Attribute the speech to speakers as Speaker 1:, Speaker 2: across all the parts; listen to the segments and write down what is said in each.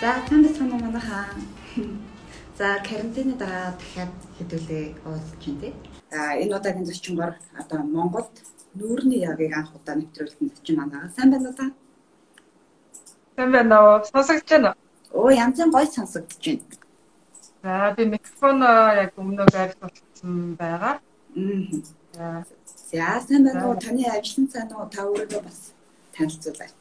Speaker 1: За танд цаана манайхаа. За карантины дараа дахиад хэдүүлээ уулзч байна тий. За энэ удаагийн зочиноор одоо Монголд нүүрний ягийг анх удаа нэвтрүүлсэн зочин манайгаа сайн байна уу та?
Speaker 2: Сайн байна уу? Сонсогдож байна
Speaker 1: уу? Оо янз бүр гоё сонсогдож байна.
Speaker 2: За би микрофон яг өмнөө болсон байгаа.
Speaker 1: Аа. За сайн байна уу? Таны ажлын цаана уу? Та өөрөөдөө бас танилцуулъя.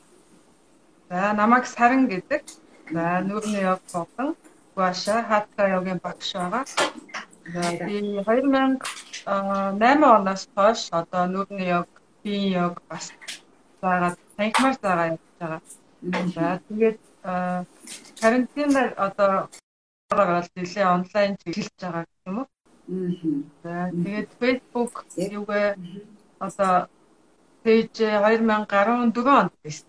Speaker 2: За намайг Саран гэдэг. За нүүрний яг болон Гуаша хатка yoгийн багш байгаа. За би 2008 оноос хойш одоо нүүрний яг би яг бас заагаад танхимаар заагаа явж байгаа. За тэгээд карантинаар одоо байгаа бол нэлээ онлайн чиглэж байгаа гэх юм уу? За тэгээд Facebook юугээ одоо пэйж 2014 онд байсан.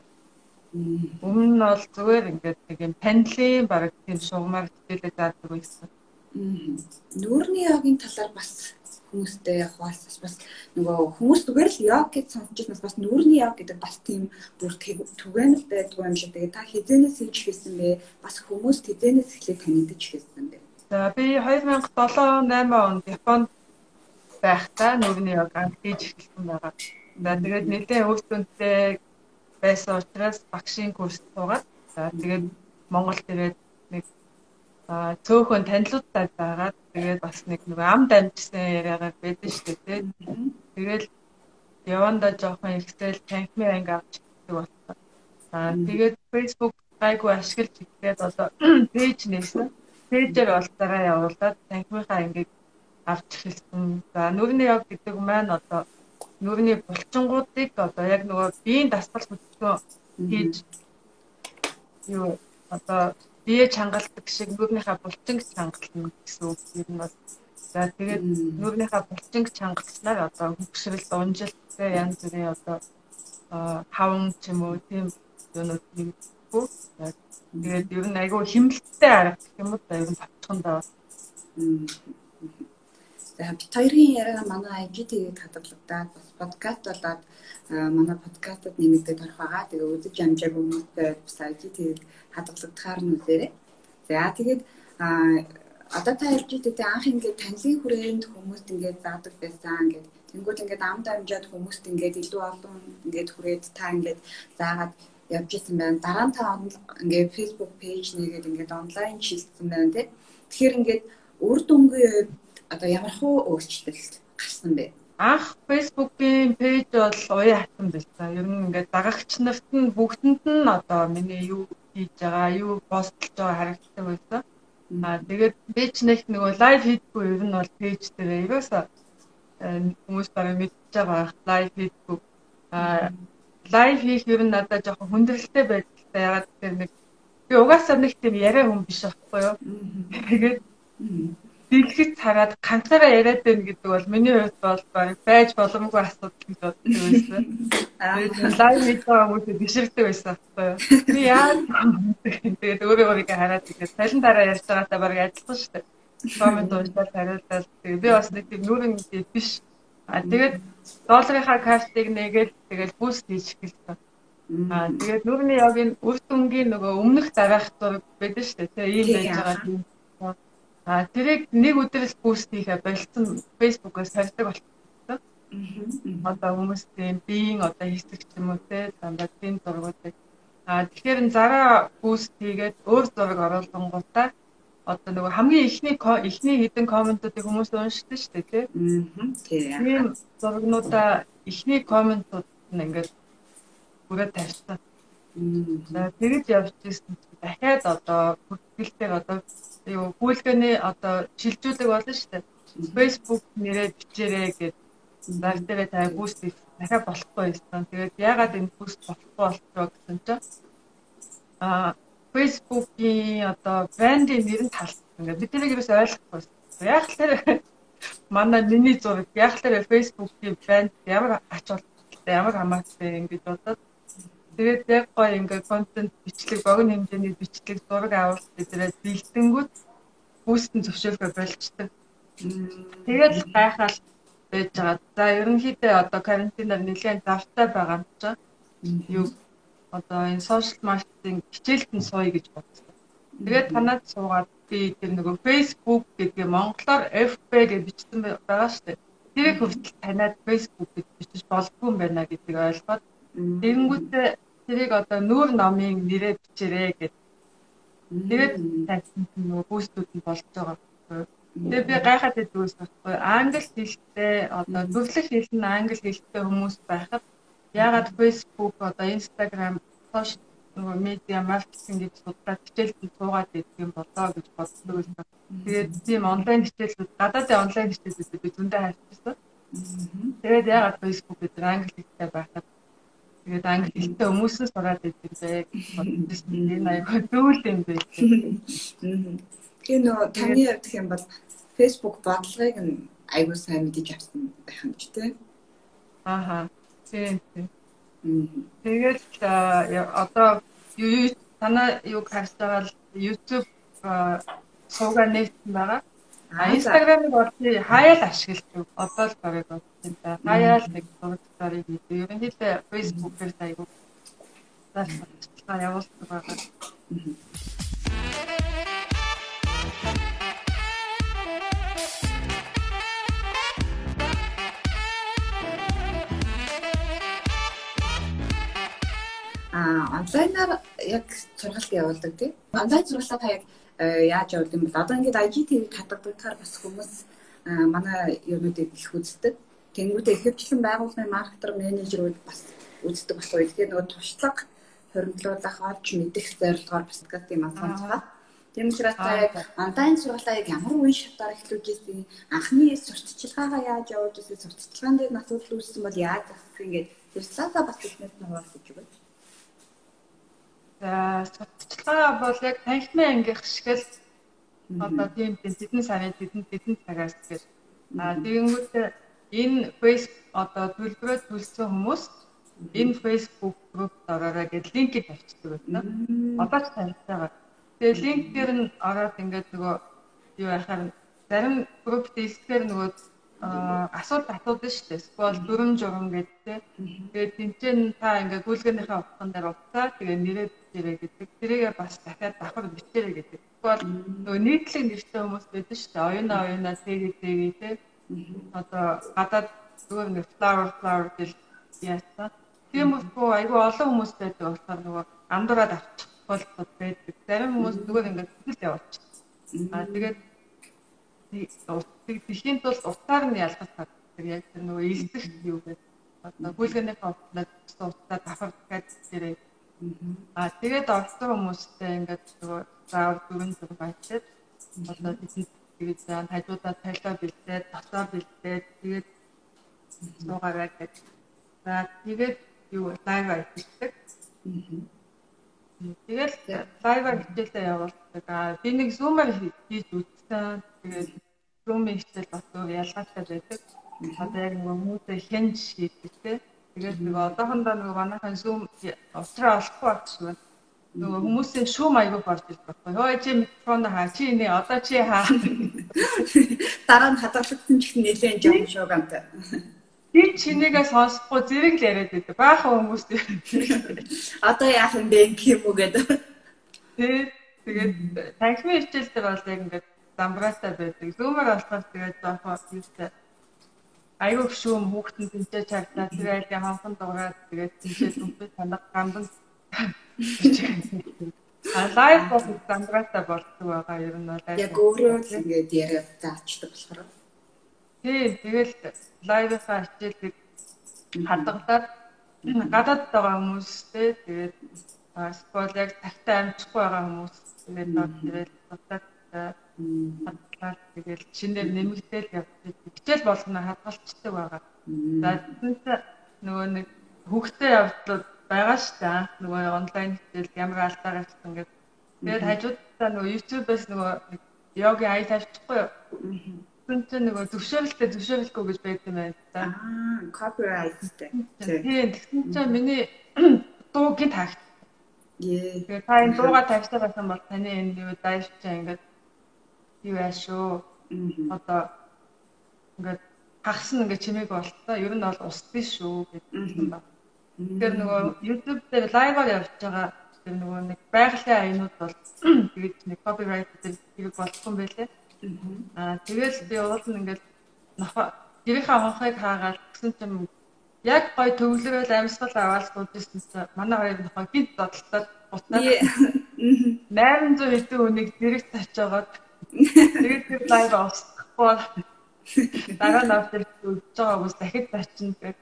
Speaker 2: Өмнө нь бол зүгээр ингээд нэг юм панелын баг тийм шугамар хичээлээ заадаг байсан.
Speaker 1: Нүүрний йогийн талаар бас хүмүүстэй яг бас нөгөө хүмүүс зүгээр л йог гэж сонсож байснаас бас нүүрний йог гэдэг бас тийм бүр түгээнэл байдгүй юм шиг. Тэгээ та хизэнээс хийж хийсэн бэ? Бас хүмүүс хизэнээс эхлээд танигдаж хийсэн бэ?
Speaker 2: За би 2007 8 онд Японд байхдаа нүүрний йог анх хийж эхэлсэн байгаа. Тэгээд нэлээд өөртөө байсан учраас багшийн курс суугаад за тэгээд Монголд ирээд нэг цөөхөн танилуудтай байгаад тэгээд бас нэг нэг ам дамжсан яриагаар байдсан шүү дээ тий. Тэгээд яванда жоохон Excel танхимын анги авч ирдэг болсон. Аа тэгээд Facebook гайгүй ашиглаж ихэд одоо пэйж нээсэн. Пэйжээр бол дараа явуулаад танхимынхаа ангийг авч эхэлсэн. За нүрний яг гэдэг маань одоо нүрийн булчингуудыг одоо яг нөгөө биеийн дасгал хөдөлгөөн хийж юу одоо бие чангалдаг шиг нүрийнхаа булчинг чангална гэсэн үг юм бол за тэгээд нүрийнхаа булчинг чангалснаар одоо хөвгшрэл унжилт янз бүрийн одоо хаван ч юм уу тийм юунууд нэггүй тэгээд ер нь айгүй хэмнэлттэй арга гэх юм уу ер нь батчхандаа
Speaker 1: За бит хоёрын яриа манай IGT-ийг хадгалагдаад бас подкаст болоод манай подкастад нэмэгдээд орох байгаа. Тэгээ үзэж амжааг хүмүүстэй бас IGT-ийг хадгалагдахаар нь үзээрэй. За тэгээд одоо та IGT-тэй анх ингээд танилын хүрээнд хүмүүст ингээд заадаг байсан ингээд тэнгууд ингээд амд амжаад хүмүүст ингээд илүү олон ингээд хүрээд та ингээд заагаад явж исэн байна. Дараа нь та ингээд Facebook пэйж нэгээд ингээд онлайн шилжсэн байна тий. Тэгэхээр ингээд үр дүнгийн одоо ямар хуу өөрчлөлт гарсан бэ?
Speaker 2: Анх Facebook-ийн пэйж бол уян хатан байсан. Ер нь ингээд дагагч нарт нь бүгдэнд нь одоо миний юу хийж байгаа, юу постлж байгаа харагддаг байсан. Аа тэгээд пэйж нэг нөгөө лайв хийдгүй ер нь бол пэйж дээр ерөөсөө хүмүүс бараг мэдчихэж байгаа лайв хийдгүй. Аа лайв хийх ер нь надад жоохон хүндрэлтэй байдалтай. Ягаад гэвэл нэг би угаасаа нэг тийм яриа хүн биш аахгүй юу. Тэгээд дэлгэц хараад ганцаараа яриад байна гэдэг бол миний хувьд бол байж боломгүй асуудал гэж боддог байсан. Тэгээд лайв байгаа хүмүүсээ биширдэг байсан байхгүй юу. Би яа тэгээд өөрийгөө хараад тэгээд салин дараа ярьж байгаатай баг ажилласан шүү дээ. Коммент уншаад хариултал тэгээд би бас нэг тийм нүрэн биш. А тэгээд долларынхаа картыг нээгээд тэгээд буст хийж эхэлсэн. Аа тэгээд нүрний ягийн үр дүнгийн нөгөө өмнөх дараах зураг байдаг шүү дээ. Тэгээ ийм байж байгаа юм А тэрийг нэг өдрөөс буст хийхэ болцсон фэйсбүүкээс тарьдаг болсон. Одоо хүмүүс тийм биеийн одоо хэсэг ч юм уу те дандаа тийм зургуудыг а тэгэхээр зараа буст хийгээд өөр зураг оруулсан гутаа одоо нөгөө хамгийн ихний ихний хідэн комментуудыг хүмүүс уншдаг шүү дээ тий. Аа. Тийм зургнуудаа ихний комментууд нь ингээд бүрээ тавьсан. За тэгэж явж ирсэн дахиад одоо бүртгэлтэй одоо юу гүйлгээний одоо шилжүүлэг болно шүү дээ. Facebook нэрээ бичээрэй гэж лайв дээр та буст дахиад болохгүй байсан. Тэгээд яагаад энэ буст болохгүй болчихоо гэсэн чинь аа Facebook-ийн одоо брендийн нэр нь талсан. Ингээд бид тэрийг юус ойлгохгүй. Яг л тэр манай миний зураг яг л тэр Facebook-ийн брэнд ямар ач холбогдолтой ямар хамаатай ингэж бодоод Тэгээд яг гоё ингээ контент бичлэг, богино хэмжээний бичлэг, зураг авалт гэдрээ бэлдэнгүүт бүүстэн зөвшөөрөхөөр болчтой. Тэгээд гайхал байж байгаа. За ерөнхийдөө одоо карантинаар нэлээд завтай байгаа юм чинь юу одоо энэ сошиал маркетинг хичээлд нь сууя гэж бодсон. Тэгээд танаад суугаад би тэр нөгөө Facebook гэдэг монголоор FB гэж бичсэн байгаа шүү дээ. Тэрийг хүртэл танаад Facebook гэж бичиж болдгүй юм байна гэдгийг ойлгоод тэгэнгүүтээ тэрийг одоо нүүр номын нэрээр бичээрэй гэдэг. Тэгээд тайсан нөгөө бүүстүүд нь болж байгаа байхгүй. Тэгээ би гайхаад байдгүйс байхгүй. Англи хэлтэй одоо зөвлөх хэл нь англи хэлтэй хүмүүс байхад ягаад Facebook одоо Instagram сошиал нөгөө медиа маркетинг гэж судлаад хичээлд суугаад байдаг юм болоо гэж боддог байсан. Тэгээд тийм онлайн хичээлүүд гадаадын онлайн хичээлүүд би зөндөө хайрцсан. Тэгээд ягаад Facebook гэдэг англи хэлтэй байхад тэгээд англи хэлтэй хүмүүс нь сураад гэж бодсон. Энэ аяга зөвл юм байх.
Speaker 1: Тэгээ нөгөө таны явдах юм бол Facebook бодлогыг нь аягүй сайн мэдэж авсан байх юм ч тийм.
Speaker 2: Ааха. Тийм тийм. Тэгээд одоо юу танаа юг харж байгаа л YouTube суугаар нээсэн байгаа. А Instagram-ыг бол хаяал ашигладаг. Одоо л бодсон та. Хаяал нэг зураг зарыг хийдэг. Ерөнхийдөө Facebook-ээр аягүй. Заалбар явуулсан байгаа.
Speaker 1: онлайнаар яг сургалт явуулдаг тийм. Онлайн сургалтаа та яг э, яаж явуулдаг юм бол одоо ингээд IGTV татгадагтаар бас хүмүүс э, манай юмнуудыг их үздэг. Тэнгүүдээ ихэвчлэн байгууллагын маркетер менежерүүд бас үздэг болохоор тэгэхээр нөгөө туршлага хоригдлуулах олж мэдэх зорилгоор гэдэг юм асууж Тийм учраас яг онлайн сургалтаа яг ямар үе шатаар эхлүүлж ирсэн анхны сурталчилгаагаа яаж явуулж ирсэн сурталчилгаан дээр асуудал үүссэн бол яаж авах ингээд тэр талаасаа бас ихнээс нь хуваалцаж өгөөч.
Speaker 2: За судалгаа бол яг танхимын ангийнх шиг л одоо тийм тэдэн сарын тэдэн тэдэн цагаас гэж. А тэгэнгүүт энэ Facebook одоо төлбөрөө төлсөн хүмүүс энэ Facebook группт ороорой гэж линкийг тавьчихдаг байна. Одоо ч таньж байгаа. Тэгээ линк дээр нь ороод ингээд нөгөө юу яхаар зарим групп дискээр нөгөө асуудал асуудаг шүү дээ. Эсвэл дүрм журм гэдэг. Тэгээд тэнцэн та ингээд гүйлгэнийхээ утсан дээр утсаа тэгээ нэрээ бичээрэй гэдэг. Тэрийгээ бас дахиад давхар бичээрэй гэдэг. Тэгвэл нөгөө нийтлэг нэртэй хүмүүс байдаг шүү дээ. Оюуна оюуна тэгээ тэгээ тэ. Одоо гадаад зүгээр нэг flower flower гэж яасан. Тийм үгүй айгүй олон хүмүүс байдаг болохоор нөгөө андуураад авчих болтод байдаг. Зарим хүмүүс зүгээр ингээд тэгэл явуулчих. Аа тэгээд Тэхийн тул утгаар нь ялгах гэдэг яг тэр нөгөө элдэх юу гэдэг одоо гүйлгэний утаа утаа давхар гэдэг аа тэгээд орсон хүмүүстэй ингээд нөгөө заавар дөрөн зүг байцаад одоо тэгээд зан хажуудаа тайлаа бэлдээд дотоо бэлдээд тэгээд суугаараа гэж за тэгээд юу лайв хийдэг Тэгэл лайваар хичээлээ явуулдаг. Би нэг зумаар хийж үзсэн. Тэгээд зумын хичээл бас ялгаатай байдаг. Одоо яг нөгөө хүмүүсээ хянж хийдэг те. Тэгээд нөгөө одоохондоо нөгөө манайхан зум утраа олохгүй байна. Нөгөө хүмүүсийн шүүм аягүй борж ирэх байхгүй. Хөөе чи микрофон хаа чи нэ одоо чи хаа.
Speaker 1: Дараа нь хадгалагдсан ч их нэлээд жам шуугантай.
Speaker 2: Би чинийгээ сонсохгүй зэрэг л яриад байдаг. Баахан хүмүүс
Speaker 1: одоо яах юм бэ юм уу гэдэг.
Speaker 2: Тэ тэгээд танхимын хичээл дээр бол яг ингээд замбраатай байдаг. Зүүмээр болохоор тэгээд жоохон юустай аюу гүшүүм хүүхдэн тэнцээ чагтаа тэр айлын ханхан дуурайд тэгээд тэнцээ дүнтэй танах гамдан лайв бол замбраатай болдог байгаа ер нь бол
Speaker 1: яг өөрөө л ингээд яриад таачдаг болохоор.
Speaker 2: Тийм тэгэл лайвынхаа хичээлийг хадгалаад гадаад байгаа хүмүүстэй тэгээд эсвэл яг тагтаа амжихгүй байгаа хүмүүс тэгээд тэгээд тутаад хадгалаад тэгээд шинээр нэмэгдээл явдаг. Хичээл болгоно хадгалцдаг байгаа. За тэгвэл нөгөө нэг хүүхдээ явдлууд байгаа шүү дээ. Нөгөө онлайн хичээл ямар алдаа гарсан гэдэг. Тэгээд хажуудаа нөгөө YouTube-ээс нөгөө йогийн аял тавьчихгүй юу? Хүн чинь нөгөө зөвшөөрөлтөө зөвшөөрөлгүй гэж байдаг юм байна да.
Speaker 1: Аа, copyright-тэй.
Speaker 2: Тийм, тэгсэн чинь миний дуу гид хаагт.
Speaker 1: Ее.
Speaker 2: Тэгээд та энэ дууга тавьсан байсан бол таны энэ юу дайв чинь ингээд юу яашгүй. Одоо ингээд хагсан ингээд чимээг болтоо. Ер нь бол ус биш шүү гэдэг юм байна. Тэгэхээр нөгөө YouTube дээр лайваар явж байгаа тэр нөгөө нэг байгалийн аянууд бол тэгээд нэг copyright зэрэг болохгүй байлээ. Аа тэгэл би уул нь ингээд гэрийнхаа хонхыг хаагаад гэсэн чинь яг гой төвлөрөөл амьсгал аваад суудсан чинь манай хоёр нохоо гинт додтолтой буцаад 800 хэдэн хүнийг зэрэг тачаагаад тэгээд тэр лайв авахгүй дараа нь авч үзэж байгаа хүмүүс дахид тачна гэх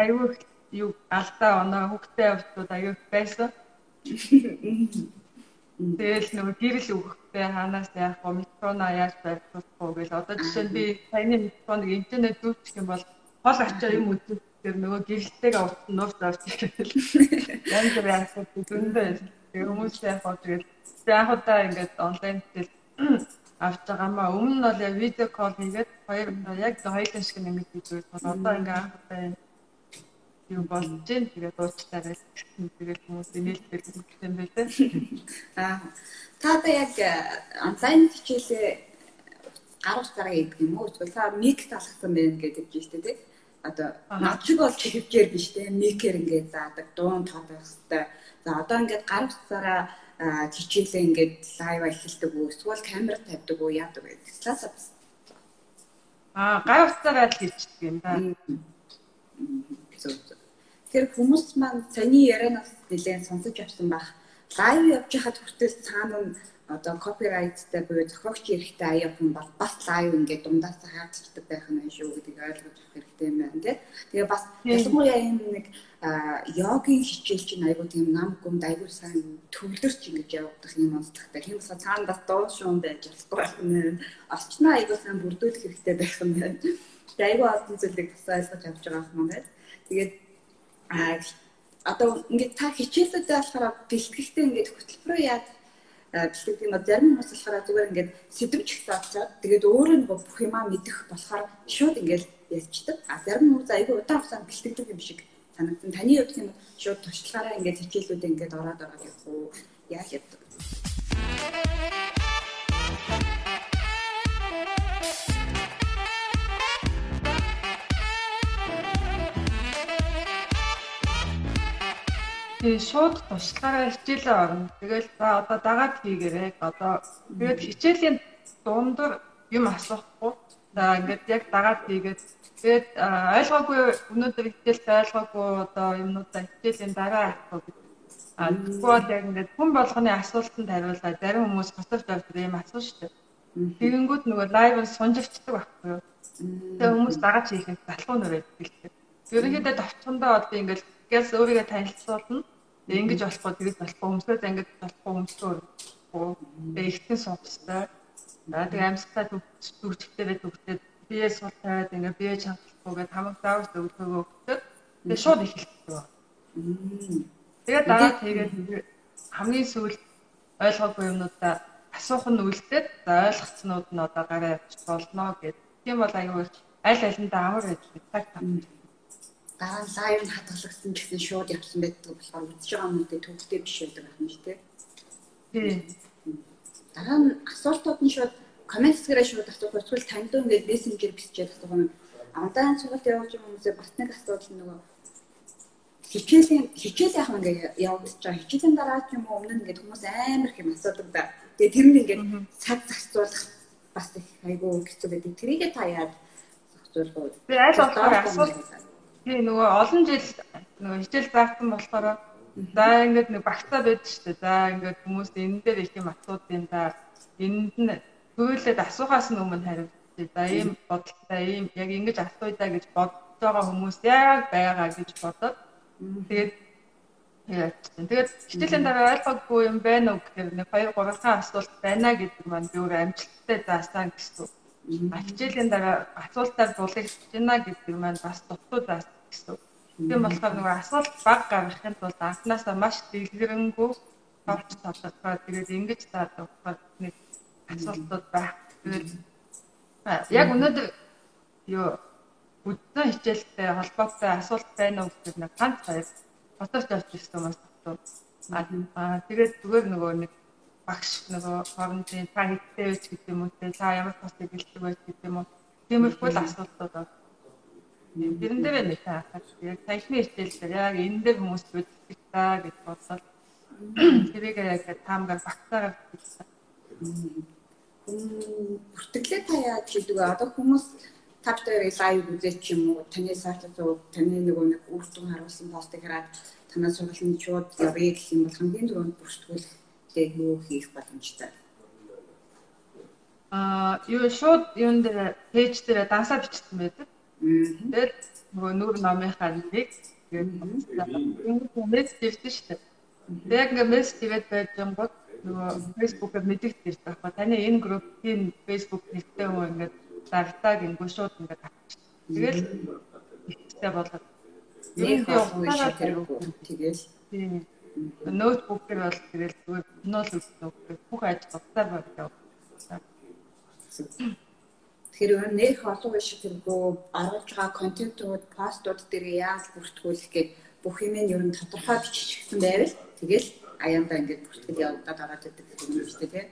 Speaker 2: аюу юу алдаа оноо хүүхдээ авчууд аюу байсан Тэгэл нөгөө гэрэл өгөхтэй ханаас яах вэ? Метроно яаж байрлуулах вэ гэж одоо жишээ нь би саяны метроныг интернет дүүчих юм бол хол ачаа юм үзэх тэр нөгөө гэрэлтэйгээ утсан нууц авч ирэл. Янз бүр вэ? Зөндөө. Тэр хүмүүс яах вэ? Тэгэл яг удаа ингээд онлайн хэл авч байгаамаа. Өмнө нь бол видео кол хийгээд хоёр яг хоёулын шиг нэг хийдэг бол одоо ингээд анх удаа юу болж जैन тэгээд дуучтай байсан. Тэгээд хүмүүс нээлттэй юм байлаа.
Speaker 1: Аа та одоо яг онлайн хичээлээ гарах дараа гэдэг юм уу? Эсвэл та мик талхсан байх гэдэг юм шүү дээ. Одоо над шиг бол чиглэлээр биш те микер ингээд заадаг дуун тоо байх хэвээр. За одоо ингээд гарах дараа хичээлээ ингээд лайв эхэлдэг үү? Эсвэл камер тавьдаг уу? Яадаг вэ? Талаасаа бас.
Speaker 2: Аа гай утсаараа л хийчихдэг юм да.
Speaker 1: Зөв зөв. Тэр хүмүүс маань саний ярианаас нэлээд сонсож авсан байх. Лайв явж хахад хүртэл цаана нь одоо копирайттай буюу зохиогч эрэхтэй аяа хүн бол бас лайв ингээд дундаас хаагдчихдаг байх нь шүү гэдгийг ойлгож авах хэрэгтэй юм байна тий. Тэгээ бас ялангуяа юм нэг йогийн хичээл чинь айгуу тийм нам гүмд айгуу сайн төвлөрч ингэж явагдах юм онцлогтой. Тийм болохоор цаана бас дуу шуун байж болохгүй байна. Орчноо айгуу сайн бүрдүүлэх хэрэгтэй байх юм байна. Тэгээ айгуу олон зүйлийг бас ойлгож авч байгаа юм байна. Тэгээд Аа одоо ингээд та хичээлүүдээ болохоор бэлтгэхдээ ингээд хөтөлбөрөө яад бэлтгэх юм зарим хүмүүс болохоор зүгээр ингээд сэдвч заачаад тэгээд өөрөө нэг бүх юмаа мэдэх болохоор шууд ингээд ярьцдаг. А зарим хүмүүс айгүй удаан хугацаанд бэлтгэдэг юм шиг санагдсан. Таны хувьд юм шууд туршлагаараа ингээд хичээлүүдээ ингээд ороод ороод явах уу? Яаж яддаг?
Speaker 2: Тий шууд туршлагаараа хичээлээ орно. Тэгэл за одоо дагаад хийгээрэй. Одоо тэгээд хичээлийн дундор юм асуухгүй. За ингээд яг дагаад хийгээд тэгээд ойлгоогүй өнөөдөр хичээлд ойлгоогүй одоо юмнуудаа хичээлийн дараа асуух. А тэгвэл яг ингээд хүн болгоны асуултанд хариулаад зарим хүмүүс хотовч авдаг юм асуу дээ. Тэгэнгүүт нөгөө лайв сунжигчдаг байхгүй юу? Тэгээ хүмүүс дагаад хийхэд залхуу нөр байдаг. Ерөнхийдөө товчхондоо би ингээд гээс өөрийгөө танилцуулна. Тэгээ ингэж болохгүй тэгэж болохгүй өмсгөөд ингэж болохгүй өмсгөө. Тэгээ ихтгэн суухстай. За тэгээ амьсгалаа төгсчтэй төгсдөө бие сул тавиад ингээ бие чангалахгүйгээд хамаг заавар өгдөгөө өгдөг. Тэгээ шууд эхэлдэг. Тэгээ дараа тэгээд хамгийн сүүлд ойлгоогүй юмнуудаа асуух нь үлдээд за ойлгоцнууд нь одоо гараа явчих болно гэд. Тийм бол аюул аль алиндаа амар байж цаг тавчих
Speaker 1: дараа нь лайв нь хадгалагдсан гэсэн шууд явсан байдаг болохоор үзэж байгаа хүмүүстээ төвхтэй биш байдаг байх нь тийм. Дараа нь асуултууд нь шууд коммент хэсгээрээ шууд асуух эсвэл танд ингээд мессенжер бичиж асуух юм. Амдаан сургалт явуулж байгаа хүмүүсээ бас нэг асуудал нөгөө хичээлийн хичээл яах ингээд явагдаж байгаа. Хичээлийн дараа ч юм уу өмнө нь ингээд хүмүүс амар их юм асуудаг да. Тэгээ тэр нь ингээд цаг зарцуулах бас их айгүй хэцүү байдаг. Тэрийгээ та яаж зохицуулах вэ?
Speaker 2: Би аль болохоор асуулт тий нөгөө олон жил нөгөө хичээл заасан болохоор за ингээд нэг багтаа байдаг шүү дээ. За ингээд хүмүүс энэ дээр их юм асууд юм да. Энд нь төөлөд асуухаас өмнө хариулчих. За ийм бодолтой ийм яг ингэж асууя да гэж бодож байгаа хүмүүс яг байгаа гэж бодоод тэгээд Тэгээд хичээлийн дараа ойлгоогүй юм байна уу гэхээр нэг 2 3 цагаан асуулт байна гэдэг маань би өөр амжилттай заасан гэсэн хичээлийн дараа асуултаар дуулах гинэ гэдэг маань бас дутуу заас гэсэн. Тийм болохоор нөгөө асуулт баг гаргахын тулд анханасаа маш дэлгэрэнгүй товч толгой тэгээд ингэж заадах нэг асуултууд байх. Тэгээд яг өнөөдөр юу үдэн хичээлтэй холбоотой асуулт байна уу гэдэг нэг ганц хоёр фоточ авч ирсэн юм байна. Аа тэгээд зүгээр нөгөө нэг багш нөгөө хоорондын та хэдтэй байж гэдэг юм уу те та ямар тусыг бэлтгэж байж гэдэг юм уу тиймэрхүү асуултууд байна. Тэрэн дээр нэг таахад яг саяхны хичээл дээр яг энэ дээр хүмүүс бэлтгэж та гэж бодсоо тэрийг яг таамгаар багтаагаар хэлсэн.
Speaker 1: Бүртгэлээ та яаж хийдэг вэ? Одоо хүмүүс та бүхэн лайв үзэж ч юм уу таны сайтад таны нөгөө нэг үр дүн харуулсан постыг хараад танаас сургалтын шууд явъя гэх юм бол хамгийн түрүүнд бүртгүүлэхдээ юу хийх боломжтой?
Speaker 2: Аа, юу шууд юун дээр пэйж дээр дансаа бичсэн байдаг. Тэгээд нөгөө нүүр номынхаа нэг тэгээд мессеж дэвтэн дээ. Яг ингээ мессеж тэгээд байж байгаа нөгөө фэйсбүүкээр мэдэгдэж ирж байгаа. Таны энэ группийн фэйсбүүк нэртэй хүн ингээд дагтаа гингүү шууд ингээд авчих. Тэгэл ихтэй болоод
Speaker 1: нэг ухаалаа тэгэл
Speaker 2: ноутбукээр бол тэгэл зүгээр нол үздэг бүх ажил уцаар болдог.
Speaker 1: Тэгэхээр нэх олон биш тэргөө оруулж байгаа контентууд, постууд дээр яаж бүртгүүлэх гээд бүх юм нь ер нь тодорхой биччихсэн байвал тэгэл аяндаа ингээд бүртгэл явагдаад байгаа гэдэг юм шүү дээ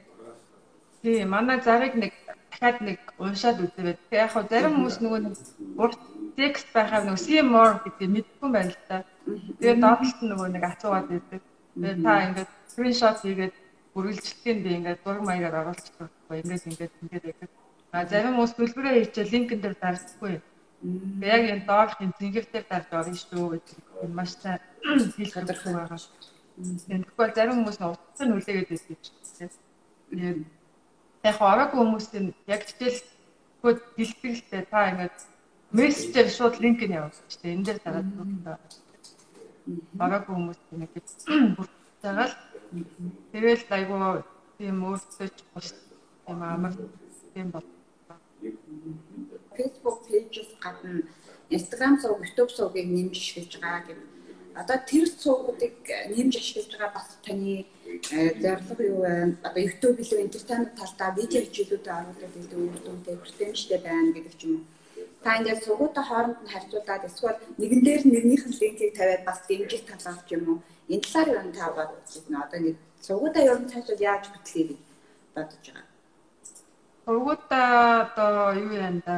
Speaker 2: тий. Манай зарыг нэг дахиад нэг уншаад үзээд тэг яг хөө зарим хүмүүс нөгөө нэг урт текст байхаа нөгөө more гэдэг мэдгүй байна л та. Тэгээд доотлолт нөгөө нэг асуугаад байдаг. Тэгээд та ингээд скриншот хийгээд үргэлжлэхэд ингээд зураг маягаар оруулчих байхгүй ингээд ингээд ингээд яг А зарим хүмүүс төлбөрөө хийчихээ линкэн дээр дарсахгүй. Тэгээ яг энэ доорх энэ зинхэртээр дарж орно шүү гэдэг маш сайн хэл тодорхой байгаа. Тэгэхгүй зарим хүмүүс нь утас нь үлээгээд байдаг чинь. Яг ороогүй хүмүүсийн яг хичээл хөөд бэлтгэлтэй та ингээд мессежээр шууд линк нь явуулж штэ энэ дээр дараад бүгдээ. Ороогүй хүмүүс нэг бүртэж байгаа л тэгэл айгуу тийм бус тийм амар тийм бол
Speaker 1: Facebook page-с гадна Instagram сувг, YouTube сувгийг нэмж ашиглаж байгаа гэдэг. Одоо тэр сувгуудыг нэмж ашиглаж байгаа бас таны зорилго юу вэ? Одоо YouTube илүү entertainment талдаа видео хичээлүүдэд оруулаад илүү үр дүнтэй хүртээмжтэй байна гэдэг ч юм уу. Та ингээд сувгуудаа хооронд нь харьцуулаад эсвэл нэгэн дээр нэгнийх нь линкийг тавиад бас дэмжих талаар ч юм уу. Энэ талаар юу та бодож байна? Одоо ингээд сувгуудаа ер нь цаашаа яаж хөтлөхийг бодож байгаа.
Speaker 2: Сургуудаа одоо юу яана да.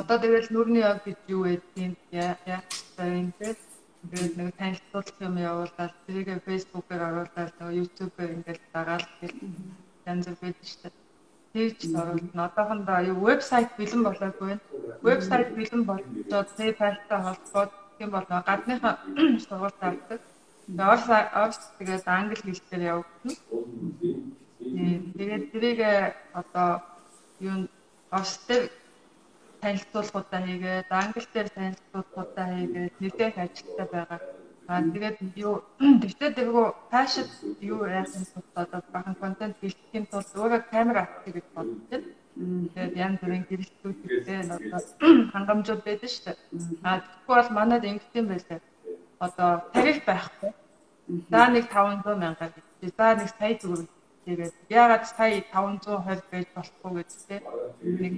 Speaker 2: Одоо тэгэл нүрний яг гэж юу байдгийг вэ те. Тэгээд нэг танилцуулах юм явуулаад тэрийг фэйсбүүкээр оруулаад YouTube-ээр ингээд дагаал гэл янз бүр байдаг шүү дээ. Тэгж оруулна. Одоохондоо юу вебсайт бэлэн болоогүй байна. Вебсайт бэлэн болоод PayPal-тай холбоод тийм бол гадныхаа сургууль тавьдаг. Тэгээд орс тэгээд англи хэл дээр явагдана. Тэгээд тэрийг одоо юу орстэй танилцуулгуудаа хийгээд англи дээр танилцуулгуудаа хийгээд нэгдэх ажилтаа байгаа. Аа тэгээд юу тэгтээ тэргүү фэшн юу яахын тулд одоо бахан контент бэлтгэхийн тулд өөрөө камера авчих гэж боддог. Тэгээд янз бүрийн гэрэлтүүдтэй одоо хангамжууд байдаг шүү дээ. Аа тэгэхгүй бол манайд ингэх юм байлаа. Одоо тариф байхгүй. За нэг 500 мянга гэж. За нэг сая төгрөг Тэгээд ягаад сая 520 байж болохгүй гэдэгтэй нэг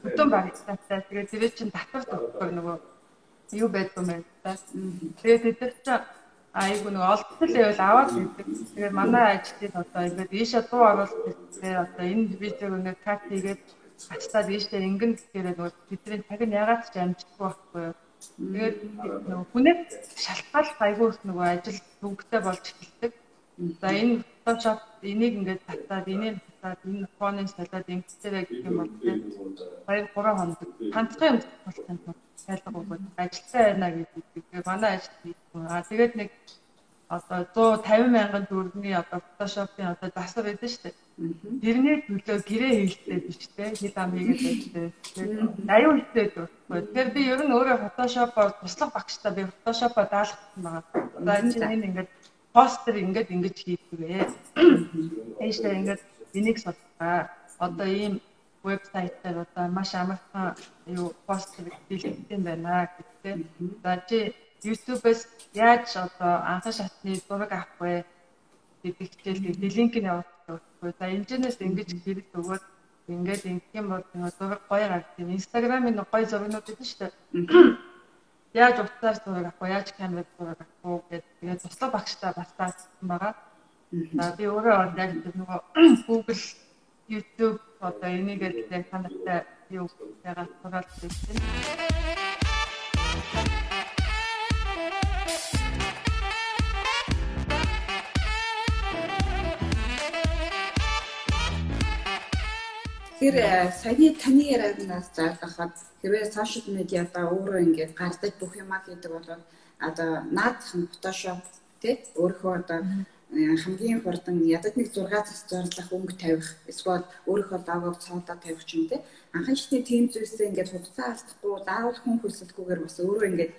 Speaker 2: хөтөн баригцаатай. Тэгээд тэр чинь татвар төлөхөөр нөгөө юу байдгүй мэн. Тэгээд тэд чинь айгу нэг олдтол байвал аваад ирдэг. Тэгээд манай ажлыг одоо ингээд ийшээ дуу оруулах гэсэн одоо энэ видеог нэг кат хийгээд хацтаад ийшээ ингэн гэхээр нөгөө бидний цаг нь ягаад ч амжихгүй байхгүй юу. Тэгээд нөгөө хүнээ шалтгаалх айгу их нөгөө ажил төвөгтэй болж эхэлдэг. За энэ Photoshop энийг ингээд татаад энийг татаад энэ фоныг салаад ингэхдээ гэх юм бол тийм 2 3 хоног юм болсон юм шалгах өгөөд ажилтаа байна гэдэг. Тэгээ манай ажил хийсэн. Аа тэгээд нэг одоо 150 мянган төгрөгийн одоо Photoshop-ийн одоо засвар байдаг шүү дээ. Тэрний төлөө гэрээ хийлтэй биш те хэл ам хийгээд байжтэй. Аюу хэлтэй дурхгүй. Тэгэхээр би ер нь өөрөө Photoshop-оор туслах багштай би Photoshop-аа даалгасан байгаа. Одоо энэ чинь ингээд постэр ингээд ингэж хийдгээ. Эйшээ ингээд энийг судалгаа. Одоо ийм вебсайтаар одоо маш амархан юу бэлтгэдэг юм байна гэдэг. За чи YouTube-ээс яаж одоо анхан шатны зураг авах вэ? гэдэг хичээл линк нь явуулдаг. За энэчнээс ингэж хэрэг өгөөд ингээд ингэх юм бол зураг гоё гардаг. Instagram-ын гоё зургнууд байдаг шүү дээ яаж утсаар зураг авах вэ? Яаж камераар зураг авах вэ гэдэг тэгээд туслах багштай бас таасан байгаа. За би өөрөө бол яг нөгөө Google, YouTube одоо энийгээ л ханартай юу байгаа суралц гэсэн.
Speaker 1: Тэр э, саяны таны яриаг нас заалгахад хэрвээ сошиал медиа та өөрөө ингээд гардаг бүх юмаа хийдэг бол одоо наад зах нь Photoshop тий өөрхөө одоо хамгийн хурдан ядад нэг 6 цаг зурлах өнгө тавих эсвэл өөрийнхөө логог цоодоо тавих ч юм те. Анхан шатны тийм зүйлсээ ингээд хугацаа алдахгүй заавал хүн хүсэлгүйгээр бас өөрөө ингээд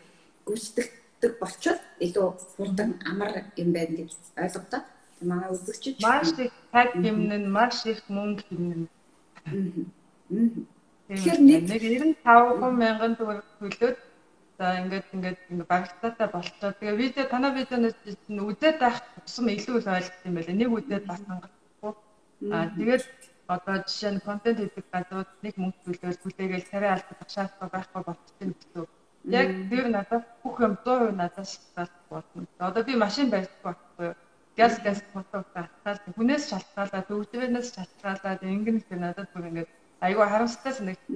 Speaker 1: гүйцэтгэдэг болчиход илүү хурдан амар юм байна гэж ойлгодоо манай үзэгчид
Speaker 2: маш их таг юмн нь маш их мөнгө хийнэ. Тэгэхээр нэг 95 мянган төгрөг төлөөд за ингээд ингээд багтаатай болчихоо. Тэгээ видео танаа видеоноос үзээд байх тусам илүү их ойлгох юм байна. Нэг үзээд бас хангахгүй. Аа тэгээд одоо жишээ нь контент хийдэг газрууд нэг мөнгө төлөөд бүлээгээл царай алдах шаардлагатай байхгүй болчихсон гэсэн. Яг тэр надад бүх юм 100% надад шалтгаалж болно. Одоо би машин барьдаг байхгүй юу? газ газ фотографи хатаад хүнээс шалтгаалаад өвдөрөөс шалтгаалаад ингэн их надад бүр ингээд айгүй харамсалтай санагддаг.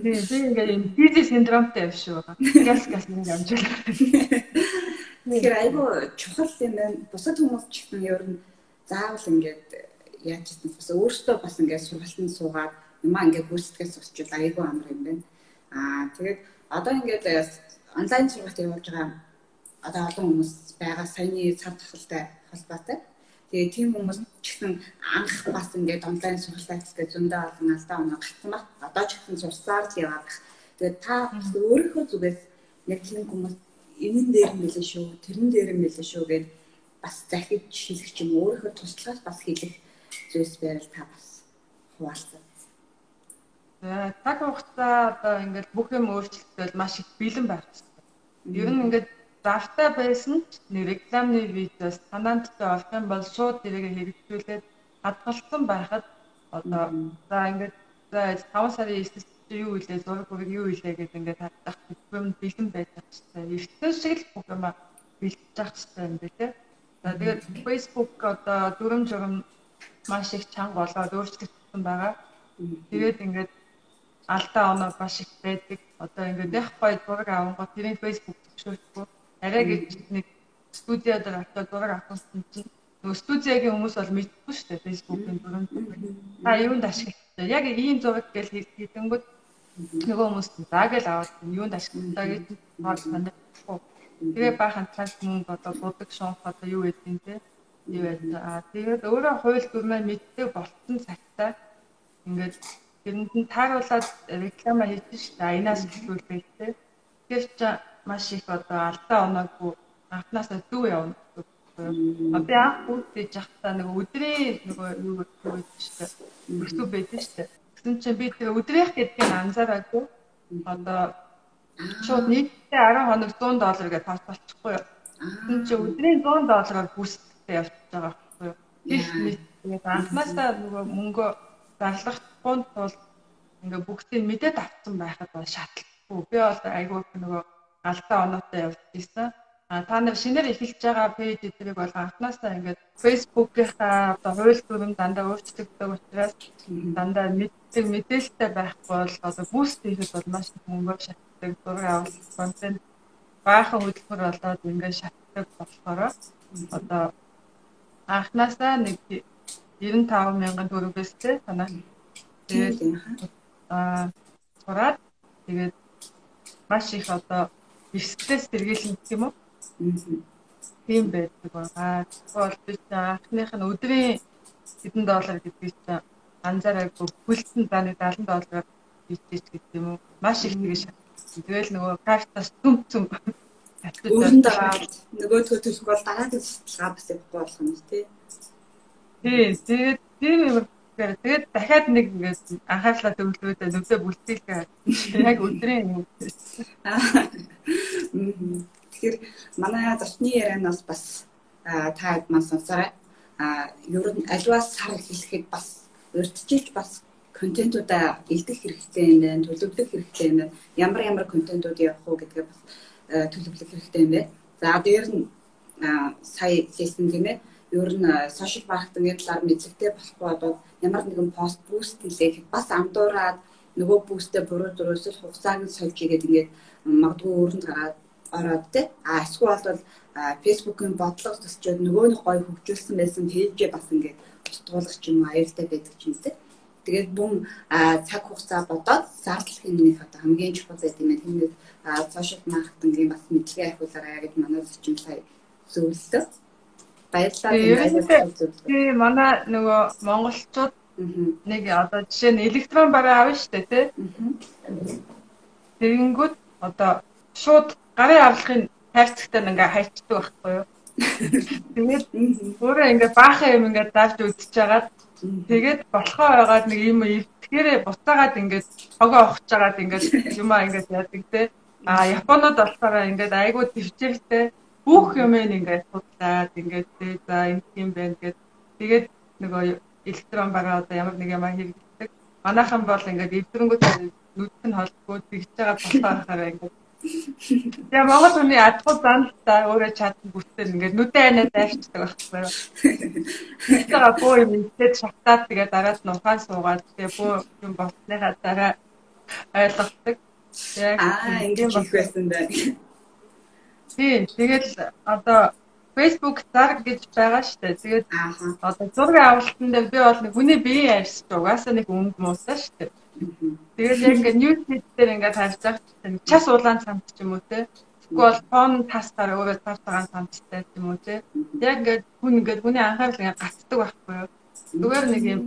Speaker 2: Тэгээ би ингээд юм бизнес синдромтой юм шүү. Газ газ нэг амжиг.
Speaker 1: Тэгэхээр айгүй чухал юм байна. Бусад хүмүүс ч гэсэн ер нь заавал ингээд яаж ч бас өөртөө бас ингээд сургалтанд суугаад юмаа ингээд гүйцэтгэж суучихвал айгүй амар юм байна. Аа тэгээд одоо ингээд онлайн сургалт явуулж байгаа одоо олон хүмүүс байгаа саяны цав тахалтай холбоотой. Тэгээ тийм хүмүүс ч гэсэн анх бас ингээд онлайн сургалт гэж зөндөө олон алдаа оноо гацсан баг. Одоо ч гэсэн сурсаар л яваад байх. Тэгээ та өөрийнхөө зүгээс яг тийм хүмүүс энэн дээр нь мэлэн шүү, тэрэн дээр нь мэлэн шүү гэд бас захиж хэлэх юм өөрийнхөө туршлагаас бас хэлэх зүйлс байвал та бас хуваалцаа.
Speaker 2: За таг хугацаа одоо ингээд бүх юм өөрчлөлтөд маш их бэлэн хэрэгтэй. Ер нь ингээд завтай байсан ч рекламны видеос танаандтай олох юм бол шууд тэрийг хэрэгжүүлээд хадгалсан байхад одоо за ингээд за 5 сарын 9-нд юу илээ зураг бүрийг юу илээ гэдэг ингээд хадгалах юм бэлэн байж байгаа хэрэгтэй. Эртний шиг л бүх юм бэлтэж явах хэрэгтэй юм байна те. За тэгээд Facebook одоо дүрм журм маш их чанга болоод өөрчлөгдсөн байгаа. Тэгээд ингээд алдаа оноо маш их байдаг. Одоо ингээд яг гоё зураг авангууд тэрийн Facebook зөвшөөрөхгүй арай гэж нэг студиод очоод зураг авсан чинь нөгөө студиагийн хүмүүс бол мэдгүй шүү дээ фэйсбүүкийн дүрэн. Та юунд ашигладаг? Яг ийм зураг гэж хийдэнгүүт нөгөө хүмүүс заа гэл аваад юунд ашигладаг гэж санахгүй. Тэгээ баахан цаас мөнгө одоо будаг шонх одоо юу гэдэг те. Юу байдаг. Аа тэгээд өөрөө хууль дүрмээ мэддэг болтон цагтаа ингээд тэрэнд нь тааруулаад реклама хийсэн шүү дээ. Аянаас төлөвлөлтэй те. Тэгэхээр маш их одоо алдаа оноогүй анхнаасаа дүү явна гэдэг. Би анх бүгдээ жахтаа нэг өдрийн нөгөө юу гэдэг дээ. Бүртүү байдаг шүү дээ. Тэгсэн чинь би тэр өдрийнх гэдгийг анзаараагүй. Одоо шууд нийтдээ 10 хоног 100 доллар гэж тас болчихгүй юу. Тэгсэн чинь өдрийн 100 доллараар бүстэй явчихж байгаа байхгүй юу. Их мэд тэгээд анхнаасаа нөгөө мөнгө зарлахгүй тул ингээ бүгдийг мэдээд авсан байхад бол шатлахгүй. Би бол айгүй нөгөө алдаа оноотой явж ирсэн. А та нар шинээр эхэлж байгаа пэйж эдрийг бол анхнаасаа ингээд Facebook-ийнхаа одоо хууль дүрм дандаа өөрчлөгддөг учраас дандаа мэддэг мэдээлэлтэй байхгүй бол одоо буст хийхэд бол маш их мөнгө шатдаг зураг авах контент баахан хөдөлмөр болоод ингээд шатдаг болохоор одоо анхнаасаа нэг 95 мянган төгрөгөөс тэ танаа тэгээд аа сураад тэгээд маш их одоо стресс сэргийлэн гэх юм уу? Тийм байдаг байгаа. Тэгвэл би анхных нь өдрийн хэдэн доллар гэдгийг чинь анзаараагүй бүлтэн за нэг 70 доллараар хийчих гэдэг юм уу? Маш их тэгэж Тэгэл нөгөө картаас түм түм
Speaker 1: өөрөнд байгаа нөгөө төлөх бол дараагийн судалгаа бас явахгүй болох юм тий.
Speaker 2: Тий, тэгээд тийм юм Тэгээд дахиад нэг ингээд анхаарлаа төвлөрөөд нүдэ бүлцээлгээ яг өдрийн юм.
Speaker 1: Тэгэхээр манай зочны ярианаас бас та маань сонсорой. А ер нь аливаа сар хэлэхэд бас урьдчилж бас контентуудаа илдэх хэрэгтэй юм байна, төлөвлөх хэрэгтэй юм байна. Ямар ямар контентууд явах уу гэдгээ бас төлөвлөх хэрэгтэй юм байна. За дээр нь сая хэлсэн гэмээр ер нь сошиал маркетингийн талаар мэдлэгтэй болохгүй бол ямар нэгэн пост буст хийлэхэд бас андуураад нөгөө бүүстээ буруу зурвал хугацааг нь сольж игээд ингээд магадгүй өөрөнд гараад ороод те а эсвэл бол фэйсбүүкийн бодлого төсчөөд нөгөө нэг гоё хөгжүүлсэн байсан пэйжээ бас ингээд тутгуулах ч юм аюултай байдаг ч юм те Тэгээд бүм цаг хугацаа бодоод зардлын нэг одоо хамгийн чухал байт юм. Тэгээд сошиал маркетингийн бас мэдлэгээ ахиулаарай гэж манай зочин сая зөвлөлөө.
Speaker 2: Баярлалаа. Тийм манай нөгөө монголчууд нэг одоо жишээ нь электрон бараа авна шүү дээ тий. Тэгэнгүүт одоо шууд гарын авлагын хайрцагтай ингээ хайчдаг байхгүй юу? Тэгээд өөрөө ингээ баахан юм ингээ давж үдчихэж тэгээд болохоо байгаад нэг юм эвтгэрээ буцаагаад ингээд хогоо ухаж жагаад ингээд юмаа ингээд яадаг те а японод болохоор ингээд айгуу төвчээртэй бүх юм ингээд судлаад ингээд за энэ юм байна гэд тэгээд нөгөө электрон байгаа одоо ямар нэг юм хэрэглэдэг манайхан бол ингээд эвдрэнгүүд нүдх нь холбоо тэгж байгаа болохоор ингээд Тэгээ Монгол хүний адгуу занлаа өөрөө чадсан бүтээр ингээд нүдэн айнаа дайрчдаг байхгүй юу. Тэгээ боо юм ингээд шатаад тэгээ дараа нь ухаан суугаад тэгээ боо юм болсныхаа дараа ойлгодог.
Speaker 1: Яг аа ингээд хийх байсан байна.
Speaker 2: Тийм тэгэл одоо Facebook зар гэж байгаа дээ. Тэгээд одоо зургийн авалтан дээр би бол нэг хүний биеийн арьс угаасаа нэг өнгө муусаа шүү дээ. Тэгээд яг ингээд ньюс фид дээр ингээд харж байгаа чинь час улаан цамц ч юм уу те. Тэгвэл фон тастаар өөрөө тарж байгаа цамцтай ч юм уу те. Яг ингээд хүн ингээд хүний анхаарал ингээд гацдаг байхгүй юу? Зүгээр нэг юм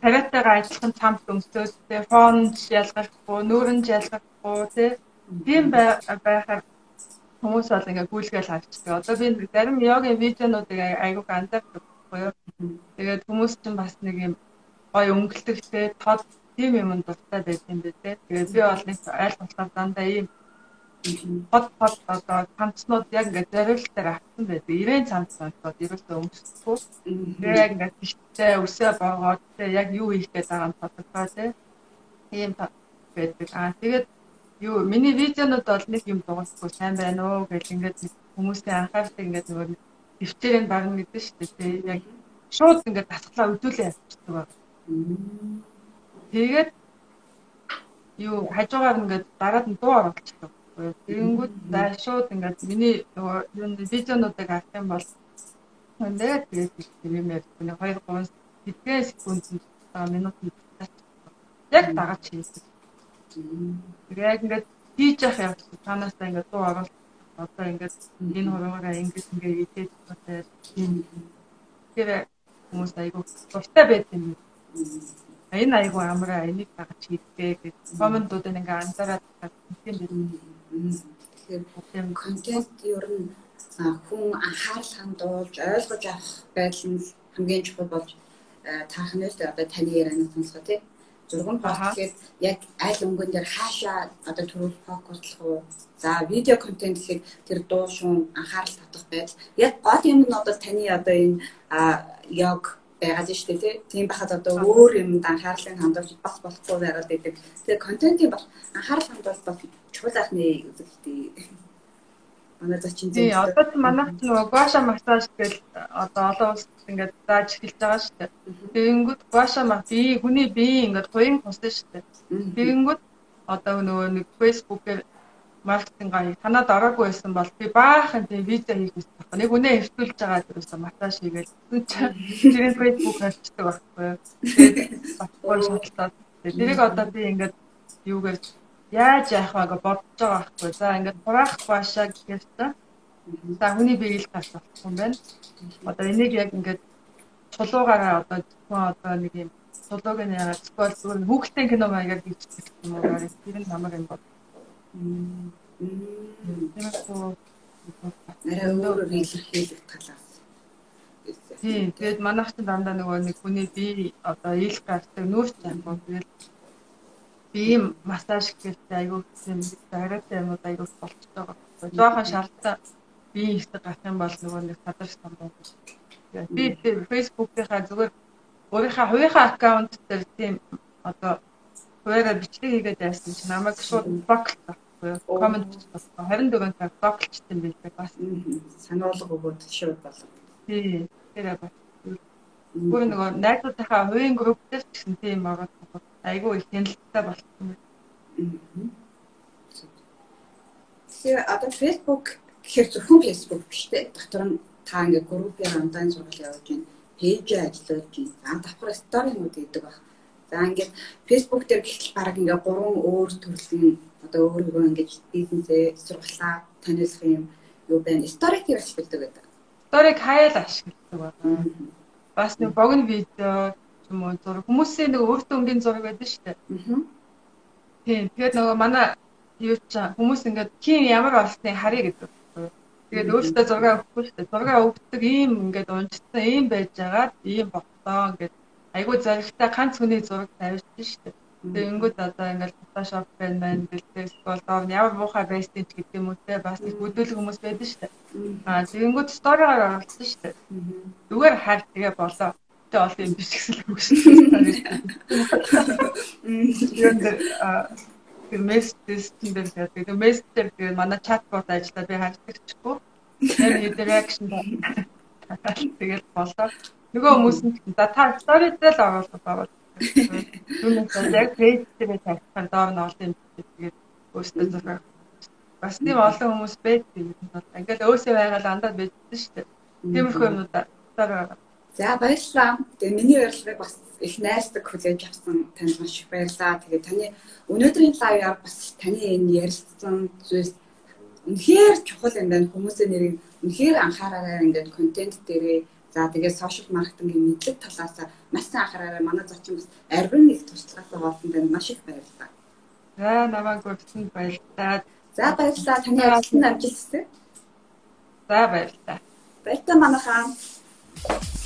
Speaker 2: тариатайгаа адилхан цамц өмсөөд те фон ялгахгүй, нүүрэн ялгахгүй те. Тийм байхаар хүмүүс бол ингээ гүйлгээл авчдаг. Одоо би зарим йогийн видеонуудыг айгууг анзаардаг байхгүй юу? Тэгээд хүмүүс чинь бас нэг юм гой өнгөлтөгтэй тод тийм юмд дуртай байт юм дээ тий. Тэгээд би бол нэг айл болохоор дандаа ийм хот хот одоо цамцнууд яг ингээд зориултаар авсан байдаг. 90 цамц болоод ерөөсөө өмсөхгүй. Тэгээд яг ингээд тийштэй өсөө боогоод тий яг юу хийх гээд байгаа нь тодорхой тий. Ийм байдаг. Аа тэгээд юу миний видеонууд бол нэг юм дуусахгүй сайн байна уу гэж ингээд хүмүүсийн анхаарлыг ингээд нөгөө төвчээрэн багна гэдэг шүү дээ. Яг шууд ингээд дасглаа өдөлөө явчихдаг байна. Тэгээд юу хажуугаар ингээд дараад нь дуу оруулчихдаг. Тэгэнгүүт за шууд ингээд миний юу видеонуудыг авах юм бол тэгээд тэгээд юм яг нэг 2 3 хэдхэн секундэд минутанд яг дагаад хийдэг. Яг ингээд хийж явах явц танаасаа ингээд дуу оруулах одоо ингээд энэ хуруугаараа ингээд ингээд идээд байгаа. Тэр хүмүүс айгуу дуртай байт юм. Энэ айгу амраа энийг дагаж хийдгээ гэж комментууд ингээ анзаараад тийм
Speaker 1: Тэгэхээр контент ер нь хүн анхаарал хандуулж ойлгож авах байдал нь хамгийн чухал болж таах нь л одоо таны ярианыг сонсгоо тий. Зурган пост гэхэд яг аль өнгөн дээр хаашаа одоо төрөл фокуслах уу? За видео контент гэхэд тэр дуу шуун анхаарал татах байдал. Яг гол юм нь одоо таны одоо энэ яг байгаад шүү дээ тий. Тийм бахад одоо өөр юмд анхаарлыг хандуулж бас болохгүй байгаад байдаг. Тэгээ контентын бол анхаарал хандуул бол чухал ахны үзэгдээ. Манай зочин
Speaker 2: зөв. Тий, одоо манайх нөгөө гуаша массаж гэж одоо олон улсад ингээд зааж эхэлж байгаа шүү дээ. Тэгэнгүүт гуаша мах бие хүний бие ингээд хуйн хусна шүү дээ. Тэгэнгүүт одоо нөгөө нэг фэйсбүүкээр маркетинг аяг танад ороогүй байсан бол би баахан тийм видео хийх гэсэн байна. Нэг үнэ хэвтүүлж байгаа дээрээс массаж хийгээл тэрийг Facebook хэлчихдэг байхгүй юу. Батгүй шатлаад. Тэрийг одоо би ингээд юугаар яаж яах вэ гэж бодож байгаа байхгүй. За ингээд хураах баашаа гэхээс та. За хүний биеийг тас болох юм байна. Одоо энийг яг ингээд чулуугаараа одоо зөвхөн одоо нэг юм чулууг нь яагаад сквал зүгээр хүүхдтэй кино маягаар хийчихдэг юм уу? Тэр нь намайг юм бод
Speaker 1: Арай өөрөөр илэрхийлэх талаас.
Speaker 2: Тийм. Тэгээд манайх ч дандаа нөгөө нэг хүний бие одоо ил гардаг нүүрч амгүй. Тэгээд бие массаж гэхэлтэй айгүй юм дараатай юмуд айгүй болчихж байгаа. Жохон шалтгаан бие ихтэй гарах юм бол нөгөө нэг садарч самбаа. Би Facebook-ийнхаа зүгээр өөрийнхөө хувийнхаа аккаунт дээр тийм одоо хуваараа бичлэг хийгээд байсан чинь намайг шууд блоклсон байхгүй юу? Коммент болсон. 24 цаг блоклчсан байлээ бас.
Speaker 1: Сануулга өгөөд шууд болов.
Speaker 2: Тий. Тэр бас. Гүр нөгөө найзуудынхаа хувийн групп дээр ч гэсэн тийм байгаа. Айгүй их хяналттай болсон.
Speaker 1: Тэгэхээр одоо Facebook гэхэр зөвхөн Facebook биш үү? Дотор нь та ингээ группийн онлайн сургал явуулж байна. Пэйж ажиллаж байна. За давхар сторинууд гэдэг баг За ингээд Facebook дээр гэхэл баг ингээд гурван өөр төрлийн одоо өөрийгөө ингээд бизнесээ сургалаа таниулах юм юу байна. Сторик ашигладаг гэдэг.
Speaker 2: Сторик хайл ашигладаг байна. Бас нэг богино видео юм уу зураг хүмүүсийн нэг өөртөө өнгийн зураг байдаг шүү дээ. Тийм. Тэгээд нөгөө манай юу ч хүмүүс ингээд ким ямар болсныг харъя гэдэг. Тэгээд өөртөө зураг өгөхгүй шүү дээ. Зураг өгдөг ийм ингээд унжсан ийм байж байгаад ийм болтоо ингээд айгүй зоригтой ганц хүний зураг тавьчихсан шүү дээ. Тэгээ ингүүд одоо ингээл Photoshop байна байна гэлээс бол ямар муухай байсан ч гэдэг юм уу те бас их хөдөлгөх хүмүүс байдаг шүү дээ. Аа тэгэнгүүт сторигаар оруулсан шүү дээ. Зүгээр хайр тэгээ болоо. Тэ ол юм биш гэсэн үг дээ. Юм дээр тэр мессеж дээр тэгээд мессежээр тэгээд манай чатбот ажиллаа би хардагчгүй. Тэр interaction тэгээд болоо. Нөгөө хүмүүс нь за та story дээр л оруулах байгаа Түүнээс яг пэйж дээр тавьчихаар доор нь олон юм тэгээд өөртөө зураг бас тийм олон хүмүүс байдаг юм бол ингээл өөсөө байгаад андаад байдсан шүү дээ. Тиймэрхүү юмудаа
Speaker 1: За баярлалаа. Тэгээ миний урилгыг бас их найсдаг хүлээж авсан танд маш их баярлалаа. Тэгээ таны өнөөдрийн лайваар бас таны энэ ярилцсан зүйлс үнэхээр чухал юм байна. Хүмүүсийн нэрийг үнэхээр анхаараарай ингээд контент дээрээ За тэгээд сошиал маркетингийн мэдлэг талаас маш сайн анхаараарай. Манай зочин бас арвин их туршлагатай болсон танд маш их баярлалаа.
Speaker 2: За намайг өгсөн баярлалаа.
Speaker 1: За баярлалаа. Таны ажлын амжилт хүсье.
Speaker 2: За баярлалаа.
Speaker 1: Баярлалаа манайхаа.